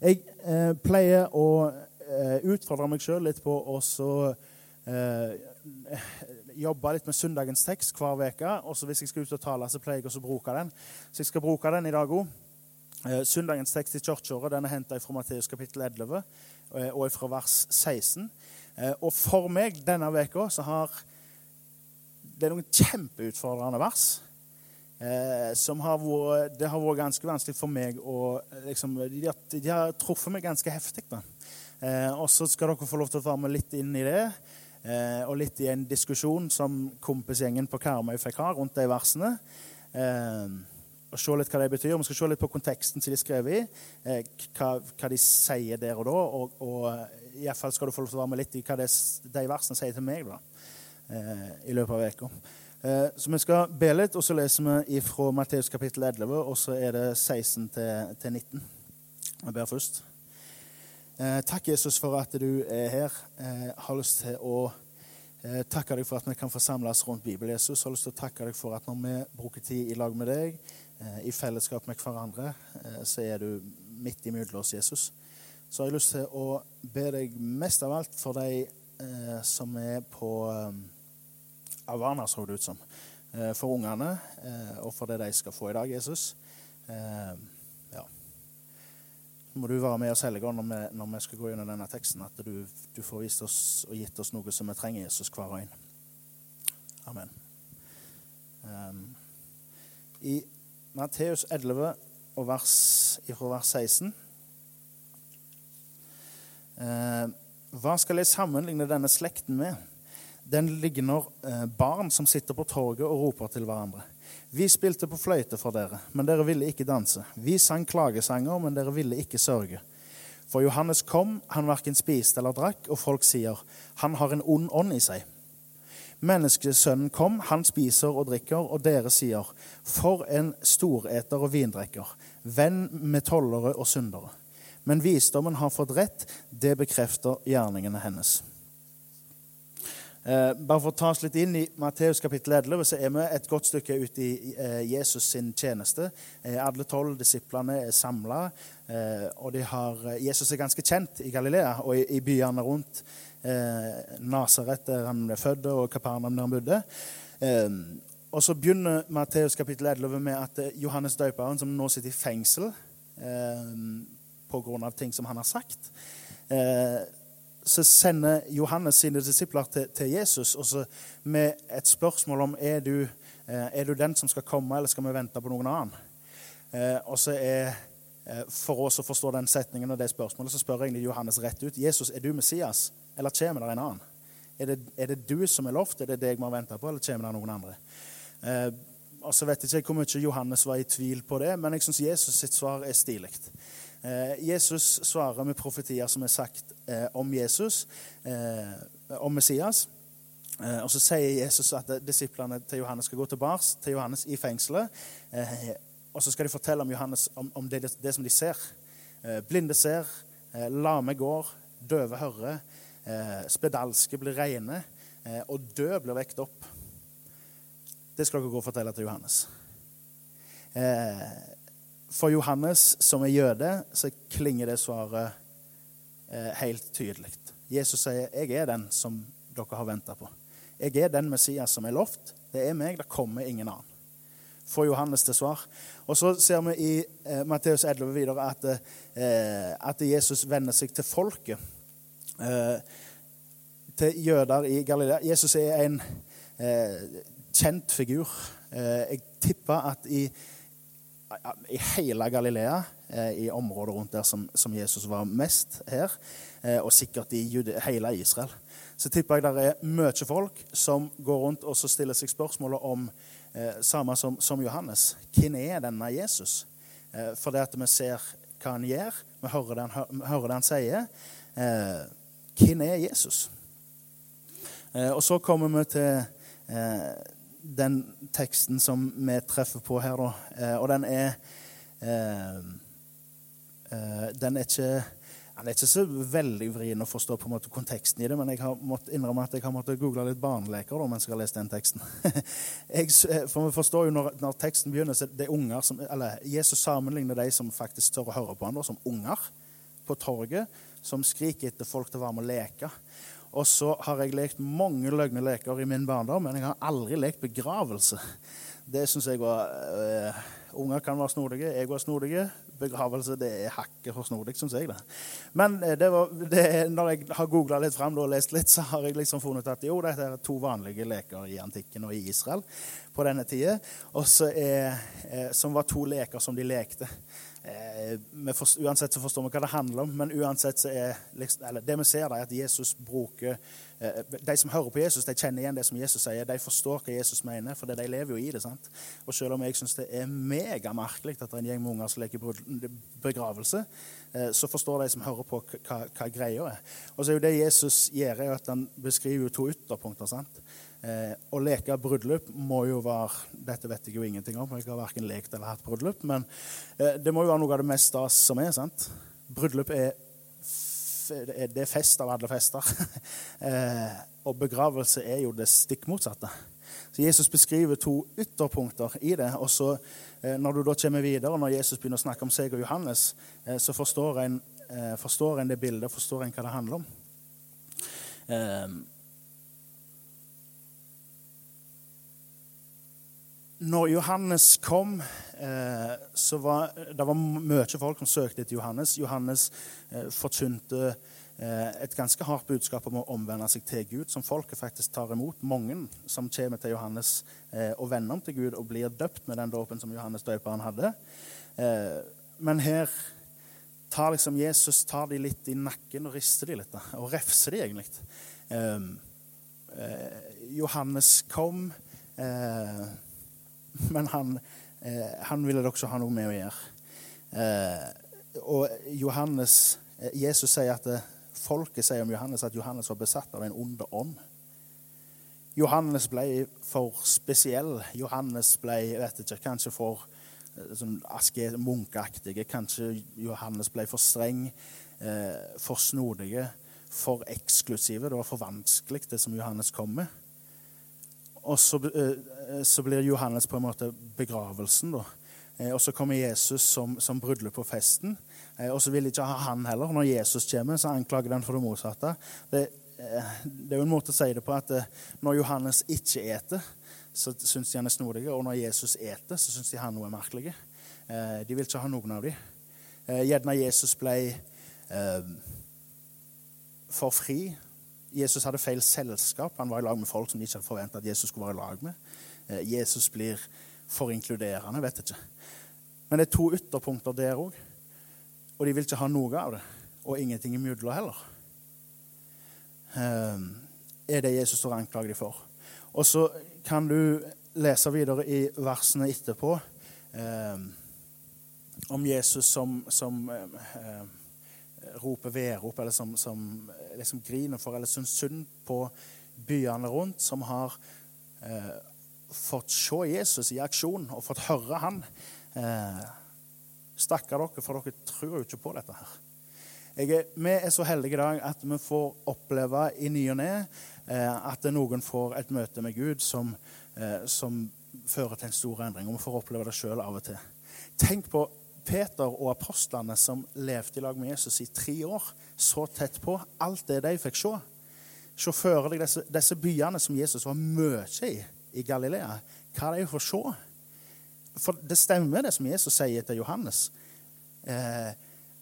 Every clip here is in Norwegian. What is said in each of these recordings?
Jeg eh, pleier å eh, utfordre meg sjøl litt på å eh, jobbe litt med søndagens tekst hver uke. Og hvis jeg skal ut og tale, så pleier jeg å bruke den. Så jeg skal bruke den i dag òg. Eh, søndagens tekst i kirkeåret er henta fra Matteus kapittel 11 eh, og fra vers 16. Eh, og for meg denne uka så har det er noen kjempeutfordrende vers. Som har vært, Det har vært ganske vanskelig for meg å liksom, de, har, de, har, truffet meg ganske heftig. og så skal dere få lov til å være med litt inn i det. og litt i en diskusjon som kompisgjengen på Karmøy fikk ha rundt de versene. Eh, og se litt hva det betyr. Vi skal se litt på konteksten som de er skrevet i, eh, hva, hva, de sier der og da. Og, og eh, iallfall skal du få lov til å være med litt i hva det, de versene sier til meg da, eh, i løpet av uka. Eh, så vi skal be litt, og så leser vi fra Matteus kapittel 11, og så er det 16 til, til 19. Jeg ber først. Eh, takk, Jesus, for at du er her. Jeg eh, har lyst til å takke deg for at vi kan forsamles rundt Bibelen. Jesus. Jeg har lyst til å takke deg for at når vi bruker tid i lag med deg, i fellesskap med hverandre, så er du midt imellom oss, Jesus. Så jeg har jeg lyst til å be deg mest av alt for de som er på eh, så det ut som. Eh, for ungene eh, og for det de skal få i dag, Jesus. Eh, ja. Må du være med oss Helligånd, når, vi, når vi skal gå gjennom denne teksten, at du, du, får vist oss og gitt oss noe som vi trenger, Jesus, hver og en. Amen. I Matteus 11, og vers, fra vers 16. Eh, hva skal jeg sammenligne denne slekten med? Den ligner eh, barn som sitter på torget og roper til hverandre. Vi spilte på fløyte for dere, men dere ville ikke danse. Vi sang klagesanger, men dere ville ikke sørge. For Johannes kom, han verken spiste eller drakk, og folk sier, han har en ond ånd i seg. Menneskesønnen kom, han spiser og drikker, og dere sier, for en storeter og vindrekker, venn med tollere og syndere. Men visdommen har fått rett, det bekrefter gjerningene hennes. Eh, bare for å ta oss litt inn i Matteus kapittel 11, så er vi et godt stykke ute i eh, Jesus sin tjeneste. Eh, alle tolv disiplene er samla, eh, og har, eh, Jesus er ganske kjent i Galilea og i, i byene rundt eh, Nasaret, der han ble født, og Kapernaum, der han bodde. Eh, og så begynner Matteus kapittel 11 med at Johannes døperen, som nå sitter i fengsel eh, pga. ting som han har sagt eh, så sender Johannes sine disipler til, til Jesus og med et spørsmål om er du, eh, er du den som skal komme, eller skal vi vente på noen annen. Eh, og så er eh, For oss å forstå den setningen og det spørsmålet, så spør egentlig Johannes rett ut. Jesus, er du Messias? Eller kommer det en annen? Er det, er det, du som er lovt? Er det deg vi har venta på, eller kommer det noen andre? Og så vet jeg ikke hvor mye Johannes var i tvil på det, men jeg syns Jesus sitt svar er stilig. Eh, Jesus svarer med profetier som er sagt eh, om Jesus, eh, om Messias. Og så sier Jesus at disiplene til Johannes skal gå tilbake til Johannes i fengselet. Og så skal de fortelle om, Johannes, om, det, det, som de ser. blinde ser, lame går, døve hører. Spedalske blir rene, og død blir vekt opp. Det skal dere gå og fortelle til Johannes. Eh, for Johannes, som er jøde, så klinger det svaret eh, helt tydelig. Jesus sier, 'Jeg er den som dere har venta på'. Jeg er den Messias som er lovt. Det er meg, det kommer ingen annen. Får Johannes til svar. Og så ser vi i eh, Matteus 11 videre at, eh, at Jesus vender seg til folket. Eh, til jøder i Galilea. Jesus er en eh, kjent figur. Eh, jeg tipper at i, i hele Galilea, i området rundt der som, som Jesus var mest her, og sikkert i Jude, hele Israel, så tipper jeg det er mye folk som går rundt og stiller seg spørsmålet om eh, samme som, som, Johannes. Hvem er denne Jesus? Eh, for det at vi ser hva han gjør, vi hører det han, hører det han sier. Eh, hvem er Jesus? Eh, og så kommer vi til eh, den teksten som vi treffer på her, da. Eh, og den er Den er ikke den er ikke så veldig vrien å forstå på en måte konteksten i det, men jeg har måttet innrømme at jeg har måttet google litt barneleker da, mens jeg har lest den teksten. jeg, for vi forstår jo når, når, teksten begynner, så det er unger som, eller Jesus sammenligner de som faktisk tør å høre på ham, som unger. på torget som skriker etter folk til å være med og leke. Og så har jeg lekt mange løgne leker i min barndom, men jeg har aldri lekt begravelse. Det syns jeg var uh, Unger kan være snodige. Jeg var snodige. Begravelse det er hakket for snodig, syns jeg. det. Men det var, det, når jeg har googla litt fram og lest litt, så har jeg liksom funnet at jo, dette er to vanlige leker i antikken og i Israel på denne tida. Som var to leker som de lekte. Eh, forstår, uansett så forstår vi hva det handler om, men uansett så er liksom, eller det vi ser, er at Jesus bruker eh, De som hører på Jesus, de kjenner igjen det som Jesus sier. De forstår hva Jesus mener, for de lever jo i det. sant? Og Selv om jeg syns det er megamerkelig at det er en gjeng med unger som leker begravelse, eh, så forstår de som hører på, hva, hva greia er. Og så er jo det Jesus gjør, er at han beskriver jo to ytterpunkter. sant? Eh, å leke bryllup må jo være Dette vet jeg jo ingenting om. Jeg har verken lekt eller hatt bryllup. Men eh, det må jo være noe av det mest stas som er. sant? Bryllup er, det er fest av alle fester. eh, og begravelse er jo det stikk motsatte. Så Jesus beskriver to ytterpunkter i det. og så eh, Når du da kommer videre, når Jesus begynner å snakke om seg og Johannes, eh, så forstår en, eh, forstår en det bildet, forstår en hva det handler om. Når Johannes kom, eh, så var det var mye folk som søkte etter Johannes. Johannes eh, forkynte eh, et ganske hardt budskap om å omvende seg til Gud, som folket faktisk tar imot. Mange som kommer til Johannes og vender om til Gud og blir døpt med den dåpen som Johannes døperen hadde. Men her tar liksom Jesus tar de litt i nakken og rister de litt, og refser de egentlig. Johannes kom. Men han, eh, han ville dere også ha noe med å gjøre. Eh, og Johannes, eh, Jesus sier at eh, folket sier om Johannes at Johannes var besatt av en ond ånd. Johannes ble for spesiell. Johannes ble vet ikke, kanskje for eh, sånn aske. Kanskje Johannes ble for streng, eh, for snodige, for eksklusive. Det var for vanskelig, det som Johannes kom med. Og så, eh, så, blir Johannes på en måte begravelsen. da. Eh, og så kommer Jesus som, som brudle på festen. Eh, og så vil ikke ha han heller. Når Jesus kommer, så anklager den for det motsatte. Det, det er jo en måte å si det på at når Johannes ikke eter, så syns de han er snodig. Og når Jesus eter, så syns de han er merkelig. De vil ikke ha noen av dem. Gjerne Jesus ble for fri Jesus hadde feil selskap. Han var i lag med folk som de ikke hadde forventa at Jesus skulle være i lag med. Eh, Jesus blir for inkluderende. vet ikke. Men det er to ytterpunkter der òg. Og de vil ikke ha noe av det. Og ingenting imellom heller. Eh, er det Jesus står anklaget de for. Og så kan du lese videre i versene etterpå eh, om Jesus som, som roper vedrop, eller som, som liksom griner for eller syns synd på byene rundt, som har eh, fått se Jesus i aksjon og fått høre han. Eh, Stakkar dere, for dere tror jo ikke på dette her. Er, vi er så heldige i dag at vi får oppleve i ny og ne eh, at noen får et møte med Gud som, eh, som fører til en stor endring. Og vi får oppleve det sjøl av og til. Tenk på Peter og apostlene som levde i lag med Jesus i tre år, så tett på. Alt det de fikk se. Se for deg disse, disse, byene som Jesus var mye i i Galilea. Hva de får se. For det stemmer, det som Jesus sier til Johannes. Eh,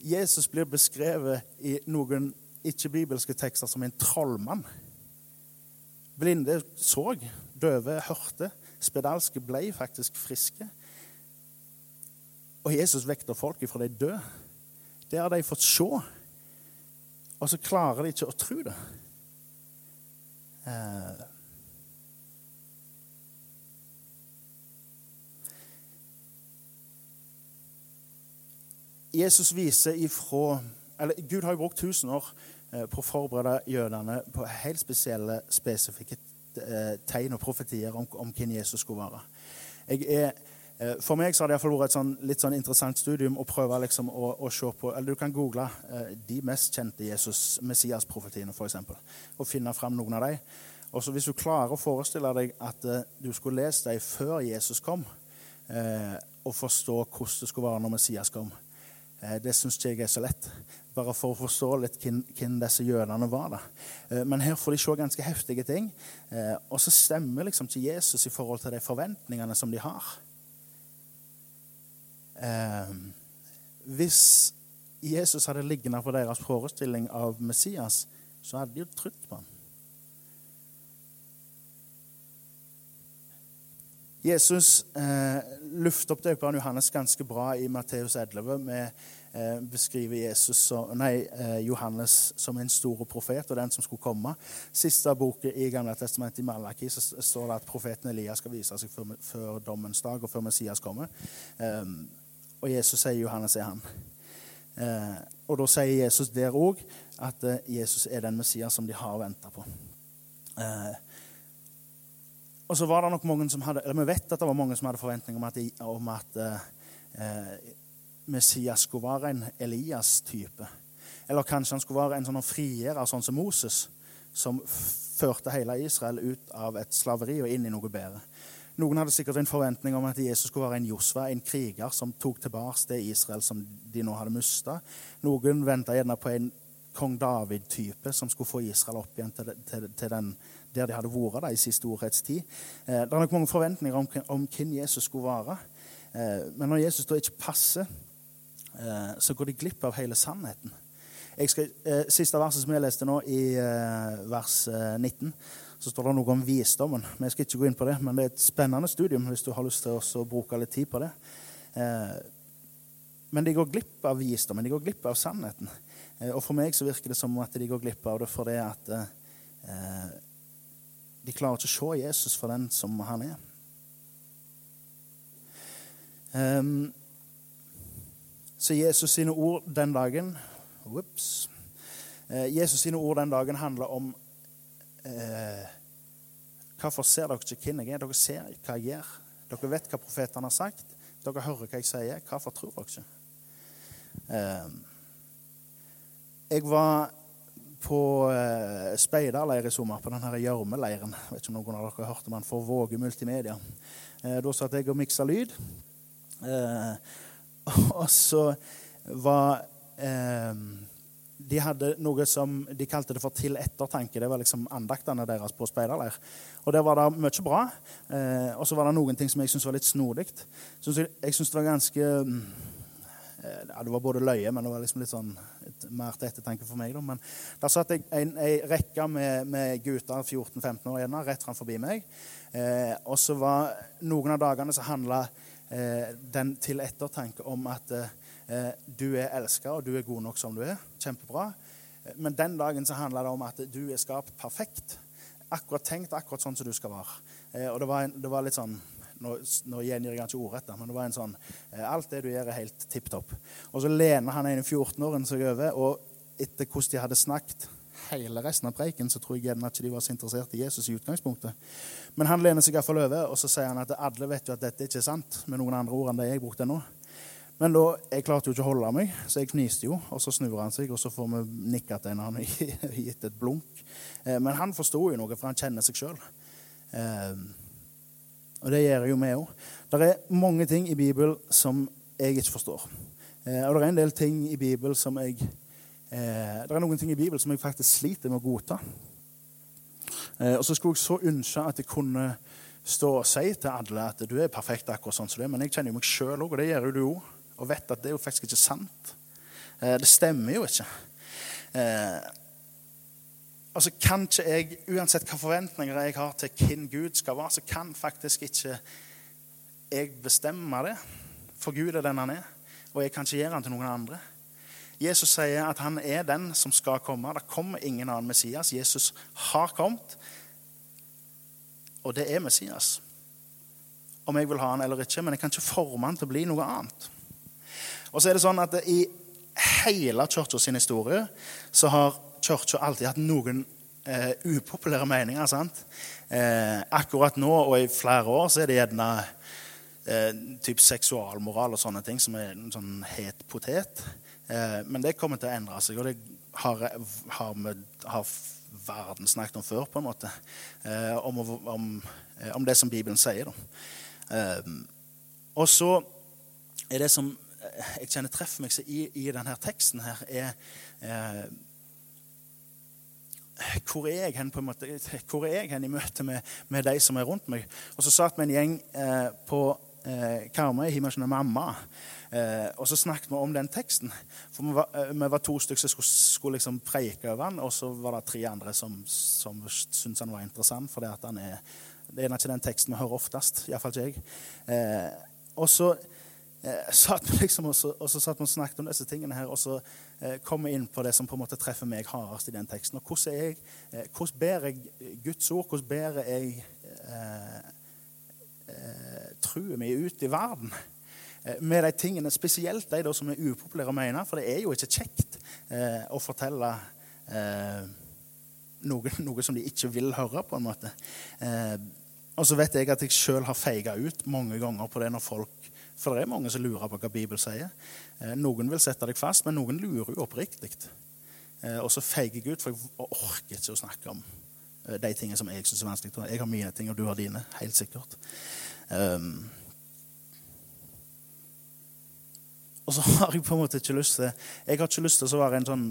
Jesus blir beskrevet i noen ikke-bibelske tekster som en trollmann. Blinde så, døve hørte, spedalske ble faktisk friske. Og Jesus vekter folk ifra de døde. Det har de fått se. Og så klarer de ikke å tro det. Eh. Jesus viser ifra eller Gud har jo brukt tusen år eh, på å forberede jødene på helt spesielle, spesifikke eh, tegn og profetier om, om hvem Jesus skulle være. Jeg er for meg så har det iallfall vært et sånn, litt sånn interessant studium å prøve liksom å, å, se på eller Du kan google eh, de mest kjente Jesus, Messias-profetiene, f.eks., og finne fram noen av dem. Og så Hvis du klarer å forestille deg at eh, du skulle lest dem før Jesus kom, eh, og forstå hvordan det skulle være når Messias kom, Eh, det syns ikke jeg er så lett, bare for å forstå litt hvem, hvem disse jødene var. da. Eh, men her får de se ganske heftige ting. Eh, og så stemmer liksom ikke Jesus i forhold til de forventningene som de har. Hvis Jesus hadde liggende på deres forestilling av Messias, så hadde de jo trodd på ham. Jesus eh, lufter opp døperen Johannes ganske bra i Matteus 11. med eh, beskriver Jesus, nei, eh, Johannes som en stor profet og den som skulle komme. Siste boken i Gamle testamentet i Malaki så står det at profeten Elias skal vise seg før, før dommens dag og før Messias kommer. Eh, og Jesus sier Johannes er han. Eh, og da sier Jesus der òg at eh, Jesus er den Messias som de har venta på. Eh, og så var det nok mange som hadde, eller Vi vet at det var mange som hadde forventninger om at, om at eh, Messias skulle være en Elias-type. Eller kanskje han skulle være en sånn frigjører, sånn som Moses, som førte hele Israel ut av et slaveri og inn i noe bedre. Noen hadde sikkert en forventning om at Jesus skulle være en Josva, en kriger som tok tilbake det Israel som de nå hadde mista. Noen venta gjerne på en kong David-type som skulle få Israel opp igjen til, til, til den der de hadde vært da, i sin storhetstid. Eh, det er nok mange forventninger om, om hvem Jesus skulle være. Eh, men når Jesus da ikke passer, eh, så går de glipp av hele sannheten. Skal, siste verset som jeg leste nå, i vers 19, så står det noe om visdommen. Men Jeg skal ikke gå inn på det, men det er et spennende studium hvis du har lyst til å bruke litt tid på det. Men de går glipp av visdommen, de går glipp av sannheten. Og for meg så virker det som at de går glipp av det fordi at de klarer ikke å se Jesus for den som han er. Um, så Jesus sine ord den dagen Ops. Eh, Jesus sine ord den dagen handler om uh, Hvorfor ser dere ikke hvem jeg er? Dere ser hva jeg gjør. Dere vet hva profetene har sagt. Dere hører hva jeg sier. Hvorfor tror dere ikke? Eh, jeg var på eh, speiderleir i sommer, på denne gjørmeleiren. Vet ikke om noen av dere har hørt om den for Våge Multimedia. Eh, da satt jeg og miksa lyd. Eh, og så var eh, De hadde noe som de kalte det for til ettertanke. Det var liksom andaktene deres på speiderleir. Og der var det mye bra. Eh, og så var det noen ting som jeg syntes var litt snodig. Jeg syns det var ganske Eh, ja, Det var både løye, men det var liksom litt sånn et, mer til ettertanke for meg. Da. Men der satt jeg en, en rekke med, med gutter 14-15 år igjen rett fram forbi meg. Eh, og så var noen av dagene så handla eh, den til ettertanke om at eh, du er elska, og du er god nok som du er. Kjempebra. Men den dagen så handla det om at du er skapt perfekt. Akkurat tenkt akkurat sånn som du skal være. Eh, og det var, en, det var litt sånn nå, nå gjengir jeg ikke ordrett, men det var en sånn eh, Alt det du gjør, er helt tipp topp. Og så lener han ene 14-åringen seg over, og etter hvordan de hadde snakket hele resten av preiken, så tror jeg gjerne ikke de var så interessert i Jesus i utgangspunktet. Men han lener seg iallfall over, og så sier han at alle vet jo at dette ikke er sant, med noen andre ord enn det jeg brukte nå. Men da, jeg klarte jo ikke å holde meg, så jeg fniste jo. Og så snur han seg, og så får vi nikka til han og gitt et blunk. Eh, men han forsto jo noe, for han kjenner seg sjøl. Og det gjør jo vi òg. Det er mange ting i Bibelen som jeg ikke forstår. Eh, og det er en del ting i Bibelen som jeg eh, Det er noen ting i Bibelen som jeg faktisk sliter med å godta. Eh, og så skulle jeg så ønske at jeg kunne stå og si til alle at du er perfekt akkurat sånn som du er, men jeg kjenner jo meg sjøl òg, og det gjør jo du òg, og vet at det er jo faktisk ikke sant. Eh, det stemmer jo ikke. Eh, Altså kan ikke jeg, Uansett hvilke forventninger jeg har til hvem Gud skal være, så kan faktisk ikke jeg bestemme det. For Gud er den han er, og jeg kan ikke gjøre han til noen andre. Jesus sier at han er den som skal komme. Det kommer ingen annen Messias. Jesus har kommet, og det er Messias. Om jeg vil ha han eller ikke, men jeg kan ikke forme han til å bli noe annet. Og så er det sånn at I hele kirka sin historie så har kirka alltid hatt noen eh, upopulære meninger. sant? Eh, akkurat nå og i flere år så er det gjerne eh, typ seksualmoral og sånne ting som er en sånn het potet. Eh, men det kommer til å endre seg, og det har, har, med, har verden snakket om før, på en måte. Eh, om, om, eh, om, det som Bibelen sier. da. og så er det som jeg kjenner treffer meg i, i denne teksten, her, er eh, hvor er jeg hen på en måte, hvor er jeg hen i møte med, med de som er rundt meg? Og så satt vi en gjeng eh, på eh, Karmøy hjemme hos mamma. Eh, og så snakket vi om den teksten. For vi var, eh, vi var to stykker som skulle, skulle liksom preike over den, og så var det tre andre som, som syntes han var interessant. For det, er, det er ikke den teksten vi hører oftest. Iallfall ikke jeg. Eh, og så eh, satt vi liksom, og så, satt vi og snakket om disse tingene her. og så Eh, komme inn på det som på en måte treffer meg hardest i den teksten. Og hvordan, jeg, eh, hvordan bærer jeg Guds ord? Hvordan bærer jeg eh, eh, troen min ut i verden? Eh, med de tingene, spesielt de da, som er upopulære å mene. For det er jo ikke kjekt eh, å fortelle noe, noe, som de ikke vil høre, på en måte. og så vet jeg at jeg sjøl har feiga ut mange ganger på det når folk For det er mange som lurer på hva Bibelen sier. Eh, noen vil sette deg fast, men noen lurer jo oppriktig. Eh, og så feiger jeg ut, for jeg orker ikke å snakke om eh, de tingene som jeg syns er vanskelig. Jeg har mine ting, og du har dine. Helt sikkert. Um, og så har jeg på en måte ikke lyst til Jeg har ikke lyst til å være en sånn,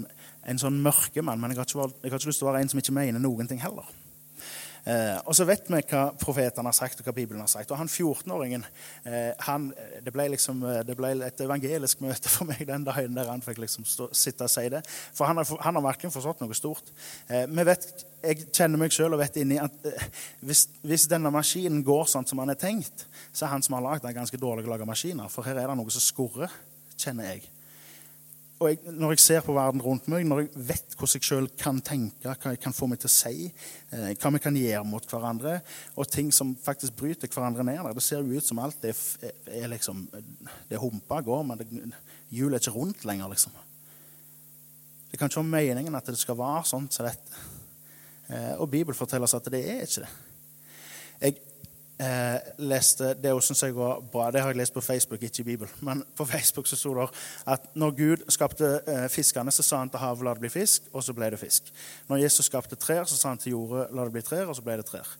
en sånn mørkemann, men jeg har, ikke, jeg har ikke lyst til å være en som ikke mener noen ting heller. Eh, og så vet vi hva profetene har sagt, og hva Bibelen har sagt. Og han 14-åringen eh, det, ble liksom, eh, det ble et evangelisk møte for meg den dagen der han fikk liksom stå, sitte og si det. For han har, han har virkelig forstått noe stort. Eh, vet, jeg kjenner meg sjøl og vet inni at eh, hvis, hvis, denne maskinen går sånn som han er tenkt, så er han som har lagd den, ganske dårlig å lage maskiner. For her er det noe som skurrer, kjenner jeg og jeg, når jeg ser på verden rundt meg, når jeg vet hvordan jeg sjøl kan tenke, hva jeg kan få meg til å si, eh, hva vi kan gjøre mot hverandre, og ting som faktisk bryter hverandre ned Det ser jo ut som alt er, er liksom Det humper går, men hjulet er ikke rundt lenger, liksom. Det kan ikke være meningen at det skal være sånn som så dette. Eh, og Bibelen forteller oss at det er ikke det. Jeg eh, leste Det syns jeg var bra. Det har jeg lest på Facebook, ikke i Bibelen. Men på Facebook så sto det at når Gud skapte eh, fiskene, så sa han til havet la det bli fisk, og så ble det fisk. Når Jesus skapte trær, så sa han til jordet la det bli trær, og så ble det trær.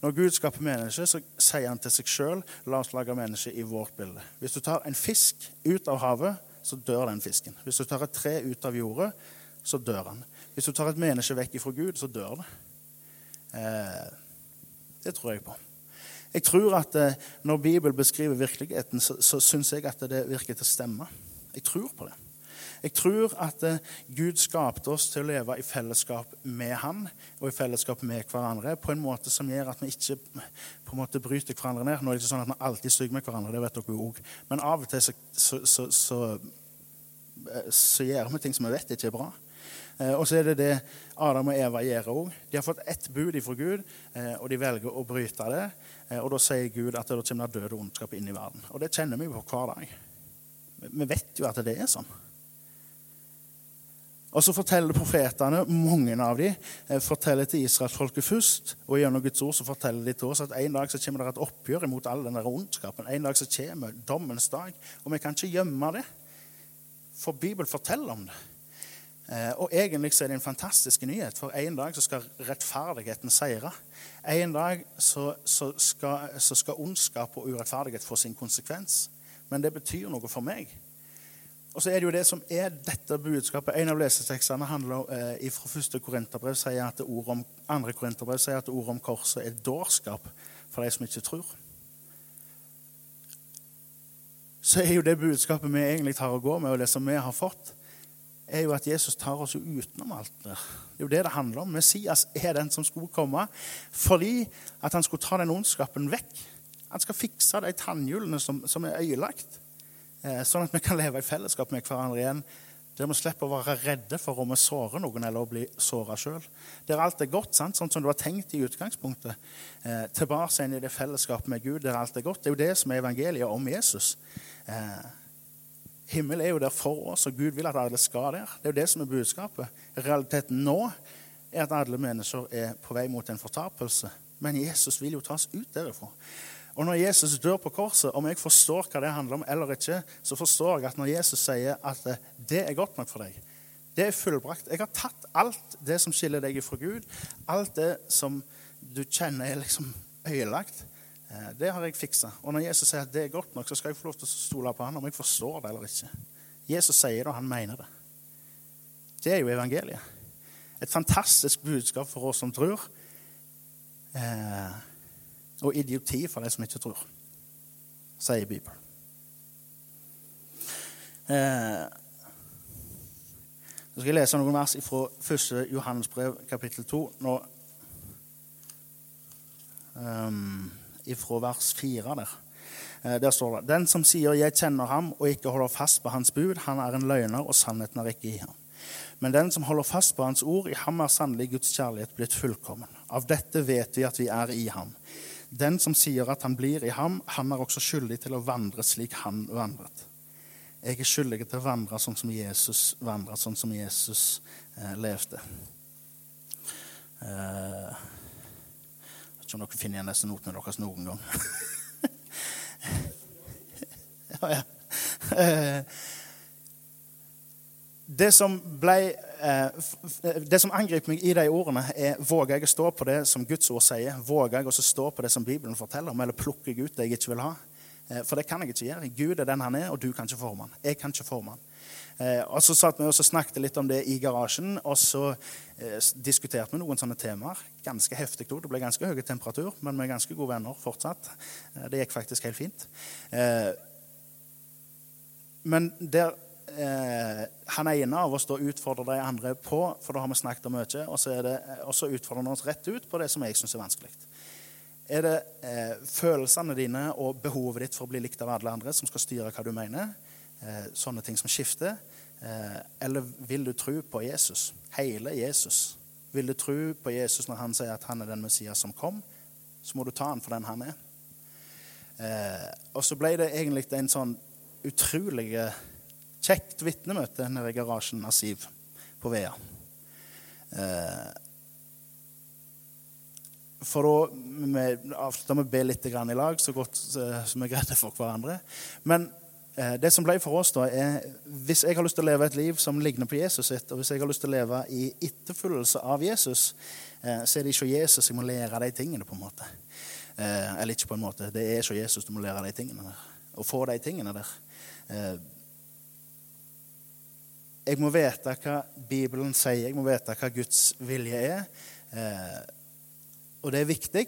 Når Gud skaper mennesker, så sier han til seg sjøl la oss lage mennesker i vårt bilde. Hvis du tar en fisk ut av havet, så dør den fisken. Hvis du tar et tre ut av jordet, så dør han. Hvis du tar et menneske vekk fra Gud, så dør det. Eh, det tror jeg på. Jeg tror at eh, Når Bibelen beskriver virkeligheten, så, så syns jeg at det virker til å stemme. Jeg tror på det. Jeg tror at eh, Gud skapte oss til å leve i fellesskap med Han og i fellesskap med hverandre på en måte som gjør at vi ikke på en måte bryter hverandre ned. Nå er det ikke sånn at vi alltid stygger med hverandre, det vet dere jo òg. Men av og til så, så, så, så gjør vi ting som vi vet ikke er bra. Og så er det det Adam og Eva gjør òg. De har fått ett bud fra Gud, og de velger å bryte det. Eh, og da sier Gud at det kommer død og ondskap inn i verden. Og det kjenner vi på hver dag. Vi vet jo at det er sånn. Og så forteller profetene, mange av dem, eh, forteller til israelsfolket først. Og gjennom Guds ord så forteller de til oss at en dag så kommer det et oppgjør imot all denne ondskapen. En dag så kommer dommens dag. Og vi kan ikke gjemme det, for Bibelen forteller om det. Eh, og egentlig så er det en fantastisk nyhet, for en dag så skal rettferdigheten seire. En dag så, så, skal, så, skal, ondskap og urettferdighet få sin konsekvens. Men det betyr noe for meg. Og så er det jo det som er dette budskapet. En av lesetekstene handler eh, fra første korinterbrev sier at ord om, andre korinterbrev sier at ordet om korset er dårskap for de som ikke tror. Så er jo det budskapet vi egentlig har å gå med, og det som vi har fått, er jo at Jesus tar oss jo utenom alt det. Det er jo det det handler om. Messias er den som skulle komme fordi at han skulle ta den ondskapen vekk. Han skal fikse de tannhjulene som, som er øyelagt, eh, sånn at vi kan leve i fellesskap med hverandre igjen. Der vi slipper å være redde for om vi sårer noen eller å bli såra sjøl. Der alt er godt, sant? sånn som det var tenkt i utgangspunktet. Eh, tilbake igjen i det fellesskapet med Gud der alt er godt. Det er jo det som er evangeliet om Jesus. Eh, Himmel er jo der for oss, og Gud vil at alle skal der. Det er jo det som er budskapet. Realiteten nå er at alle mennesker er på vei mot en fortapelse. Men Jesus vil jo tas ut derifra. Og når Jesus dør på korset, om jeg forstår hva det handler om eller ikke, så forstår jeg at når Jesus sier at det er godt nok for deg, det er fullbrakt Jeg har tatt alt det som skiller deg fra Gud, alt det som du kjenner er liksom ødelagt, Eh, det har jeg fiksa. Og når Jesus sier at det er godt nok, så skal jeg få lov til å stole på han om jeg forstår det eller ikke. Jesus sier det, og han mener det. Det er jo evangeliet. Et fantastisk budskap for oss som tror, eh, og idioti for de som ikke tror, sier Bibelen. Eh, så skal jeg lese noen vers fra 1. Johannes brev, kapittel 2. Nå, um, fra vers 4 der. Eh, der står det Den som sier 'jeg kjenner ham' og ikke holder fast på hans bud, han er en løgner, og sannheten er ikke i ham. Men den som holder fast på hans ord, i ham er sannelig Guds kjærlighet blitt fullkommen. Av dette vet vi at vi er i ham. Den som sier at han blir i ham, han er også skyldig til å vandre slik han vandret. Jeg er skyldig til å vandre sånn som Jesus vandret, sånn som Jesus eh, levde. Eh, ikke om dere finner igjen disse notene deres noen gang. ja, ja. Eh, det som, ble, eh, det som angriper meg i de ordene, er våger jeg å stå på det som Guds ord sier? Våger jeg å stå på det som Bibelen forteller om, eller plukker jeg ut det jeg ikke vil ha? Eh, for det kan jeg ikke gjøre. Gud er den han er, og du kan ikke forme han. Jeg kan ikke forme han. Eh, og Så satt vi og snakket litt om det i garasjen, og så eh, diskuterte vi noen sånne temaer. Ganske heftig òg. Det ble ganske høy temperatur, men vi er ganske gode venner fortsatt. Eh, det gikk faktisk helt fint. Eh, men der eh, han ene av oss da utfordrer de andre på, for da har vi snakket om mye, og så, det, og så utfordrer han oss rett ut på det som jeg syns er vanskelig. Er det eh, følelsene dine og behovet ditt for å bli likt av alle andre som skal styre hva du mener? Eh, sånne ting som skifter? Eh, eller vil du tro på Jesus? Hele Jesus. Vil du tro på Jesus når han sier at han er den Messias som kom? Så må du ta han for den han er. Eh, og så ble det egentlig en sånn utrolig kjekt vitnemøte nede i garasjen av Siv på Vea. For da avslutta vi å be litt i lag, så godt som vi greide for hverandre. Men det som ble for oss, da, er hvis jeg har lyst til å leve et liv som ligner på Jesus sitt, og hvis jeg har lyst til å leve i etterfølgelse av Jesus, eh, så er det ikke Jesus jeg må lære de tingene. på en måte. Eh, eller ikke på en måte. Det er ikke Jesus du må lære de tingene der. Og få de tingene der. Jeg må vite hva Bibelen sier, jeg må vite hva Guds vilje er. Og det er viktig.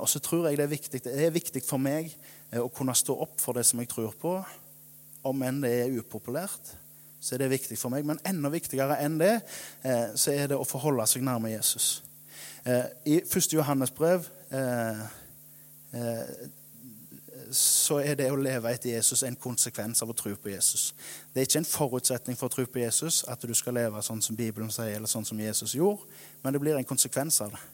Og så tror jeg det er viktig, det er viktig for meg Eh, å kunne stå opp for det som jeg tror på, om enn det er upopulært, så er det viktig for meg. Men enda viktigere enn det, eh, så er det å forholde seg nærme Jesus. Eh, I 1. Johannes brev så er det å leve etter Jesus en konsekvens av å tro på Jesus. Det er ikke en forutsetning for å tro på Jesus at du skal leve sånn som Bibelen sier, eller sånn som Jesus gjorde, men det blir en konsekvens av det.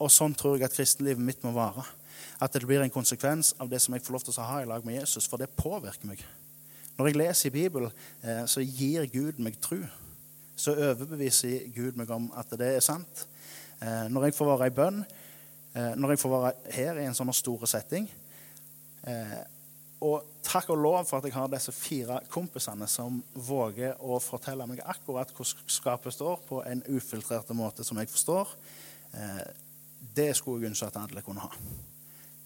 Og sånn tror jeg at kristenlivet mitt må være at det blir en konsekvens av det som jeg får lov til å ha i lag med Jesus, for det påvirker meg. Når jeg leser i Bibelen, eh, så gir Gud meg tro. Så overbeviser Gud meg om at det er sant. Eh, når jeg får være i bønn, eh, når jeg får være her i en sånn stor setting Og takk og lov for at jeg har disse fire kompisene som våger å fortelle meg akkurat hvordan skapet står, på en ufiltrert måte som jeg forstår. Det skulle jeg ønske at alle kunne ha.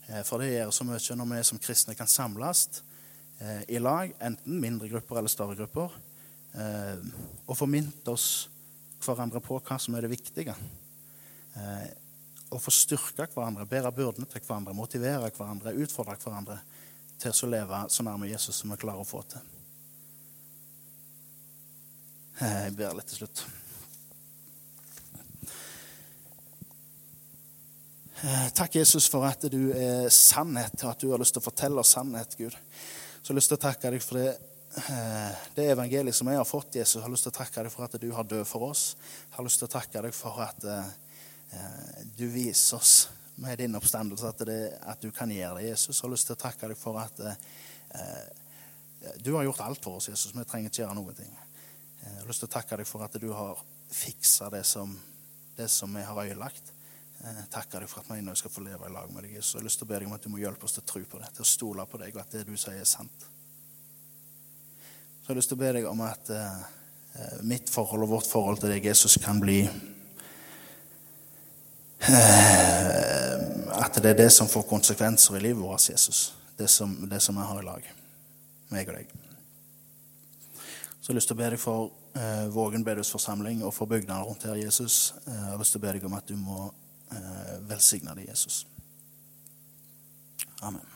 Eh, for det gjør så mye når vi som kristne kan samles eh, i lag, enten mindre grupper eller større grupper, eh, og få minnet oss hverandre på hva som er det viktige. Og få styrke hverandre, bære byrdene til hverandre, motivere hverandre, utfordre hverandre til å leve så nærme Jesus som vi klarer å få til. Jeg ber litt til slutt. Takk, Jesus, for at du er sannhet, og at du har lyst til å fortelle oss sannhet, Gud. Så jeg har lyst til å takke deg for det, eh, det evangeliet som jeg har fått, Jesus. Jeg har lyst til å takke deg for at du har dødd for oss. Jeg har lyst til å takke deg for at uh, du viser oss med din oppstandelse at, det, at, du kan gjøre det, Jesus. Jeg har lyst til å takke deg for at du har gjort alt for oss, Jesus. Vi trenger ikke gjøre noen ting. Jeg har lyst til å takke deg for at du har fiksa det som, det som vi har ødelagt. Jeg takker deg for at vi nå skal få leve i lag med deg. Jesus. Jeg har lyst til å be deg om at du må hjelpe oss til å tro på det, til å stole på deg, og at det du sier, er sant. Så jeg har lyst til å be deg om at eh, mitt forhold og vårt forhold til deg, Jesus, kan bli eh, at det er det som får konsekvenser i livet vårt, Jesus. Det som, det som vi har i lag, meg og deg. Så jeg har lyst til å be deg for eh, Vågen bedehusforsamling og for bygdene rundt her, Jesus. Eh, jeg har lyst til å be deg om at du må eh, velsigne det, Jesus. Amen.